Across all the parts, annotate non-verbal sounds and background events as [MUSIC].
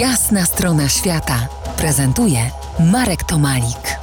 Jasna strona świata prezentuje Marek Tomalik.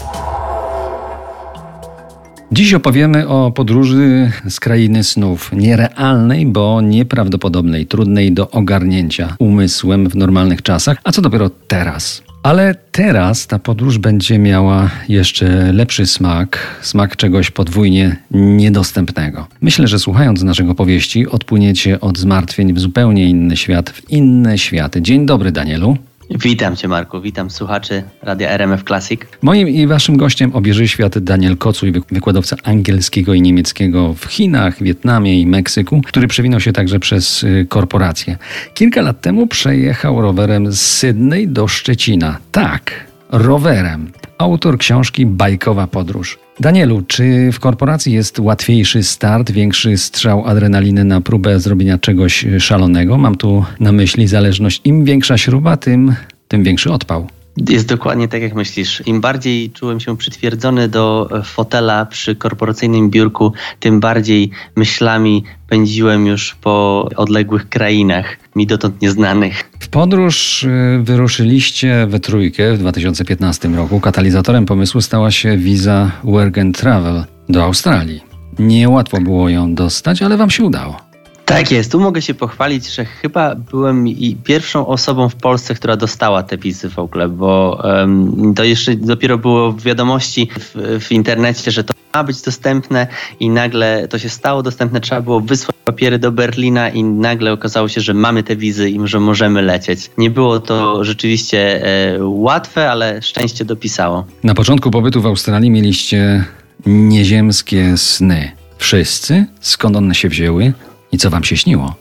Dziś opowiemy o podróży z krainy snów. Nierealnej, bo nieprawdopodobnej, trudnej do ogarnięcia umysłem w normalnych czasach, a co dopiero teraz. Ale teraz ta podróż będzie miała jeszcze lepszy smak, smak czegoś podwójnie niedostępnego. Myślę, że słuchając naszego powieści, odpłyniecie od zmartwień w zupełnie inny świat, w inne światy. Dzień dobry, Danielu. Witam Cię, Marku. Witam słuchaczy Radia RMF Classic. Moim i Waszym gościem obieży świat Daniel Kocuj, wykładowca angielskiego i niemieckiego w Chinach, Wietnamie i Meksyku, który przewinął się także przez y, korporacje. Kilka lat temu przejechał rowerem z Sydney do Szczecina. Tak, rowerem. Autor książki Bajkowa Podróż. Danielu, czy w korporacji jest łatwiejszy start, większy strzał adrenaliny na próbę zrobienia czegoś szalonego? Mam tu na myśli zależność. Im większa śruba, tym, tym większy odpał. Jest dokładnie tak, jak myślisz. Im bardziej czułem się przytwierdzony do fotela przy korporacyjnym biurku, tym bardziej myślami pędziłem już po odległych krainach, mi dotąd nieznanych. Podróż y, wyruszyliście we trójkę w 2015 roku. Katalizatorem pomysłu stała się wiza Work and Travel do Australii. Niełatwo było ją dostać, ale wam się udało. Tak jest, tu mogę się pochwalić, że chyba byłem i pierwszą osobą w Polsce, która dostała te wizy w ogóle, bo um, to jeszcze dopiero było w wiadomości w, w, internecie, że to ma być dostępne i nagle to się stało dostępne, trzeba było wysłać papiery do Berlina i nagle okazało się, że mamy te wizy i że możemy lecieć. Nie było to rzeczywiście e, łatwe, ale szczęście dopisało. Na początku pobytu w Australii mieliście nieziemskie sny. Wszyscy? Skąd one się wzięły? I co wam się śniło?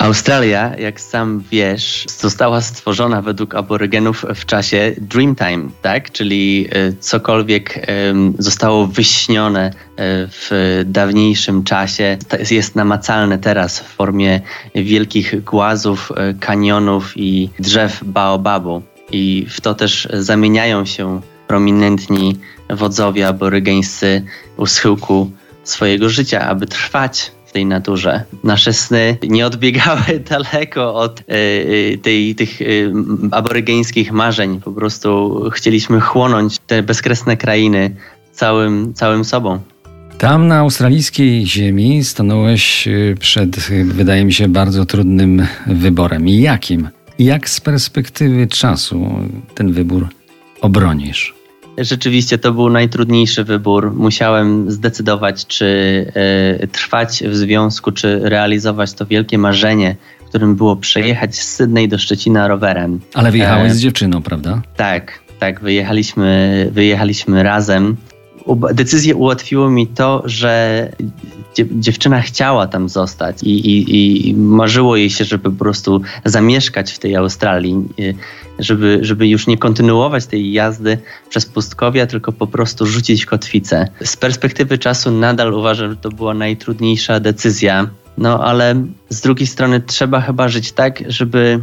Australia, jak sam wiesz, została stworzona według aborygenów w czasie Dreamtime, tak? Czyli e, cokolwiek zostało wyśnione e, w dawniejszym czasie, jest namacalne teraz w formie wielkich głazów, e, kanionów i drzew baobabu. I w to też zamieniają się prominentni wodzowie aborygeńscy u schyłku swojego życia, aby trwać tej naturze. Nasze sny nie odbiegały [LAUGHS] daleko od y, tej, tych y, aborygeńskich marzeń. Po prostu chcieliśmy chłonąć te bezkresne krainy całym, całym sobą. Tam na australijskiej ziemi stanąłeś przed, wydaje mi się, bardzo trudnym wyborem. Jakim? Jak z perspektywy czasu ten wybór obronisz? Rzeczywiście to był najtrudniejszy wybór. Musiałem zdecydować, czy y, trwać w związku, czy realizować to wielkie marzenie, którym było przejechać z Sydney do Szczecina rowerem. Ale wyjechałeś e, z dziewczyną, prawda? Tak, tak, wyjechaliśmy, wyjechaliśmy razem. Decyzję ułatwiło mi to, że dziewczyna chciała tam zostać i, i, i marzyło jej się, żeby po prostu zamieszkać w tej Australii, y, żeby, żeby już nie kontynuować tej jazdy przez pustkowia, tylko po prostu rzucić kotwicę. Z perspektywy czasu nadal uważam, że to była najtrudniejsza decyzja, no ale z drugiej strony trzeba chyba żyć tak, żeby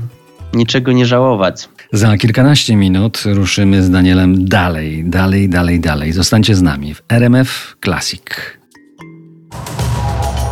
niczego nie żałować. Za kilkanaście minut ruszymy z Danielem dalej, dalej, dalej, dalej. Zostańcie z nami w RMF Classic.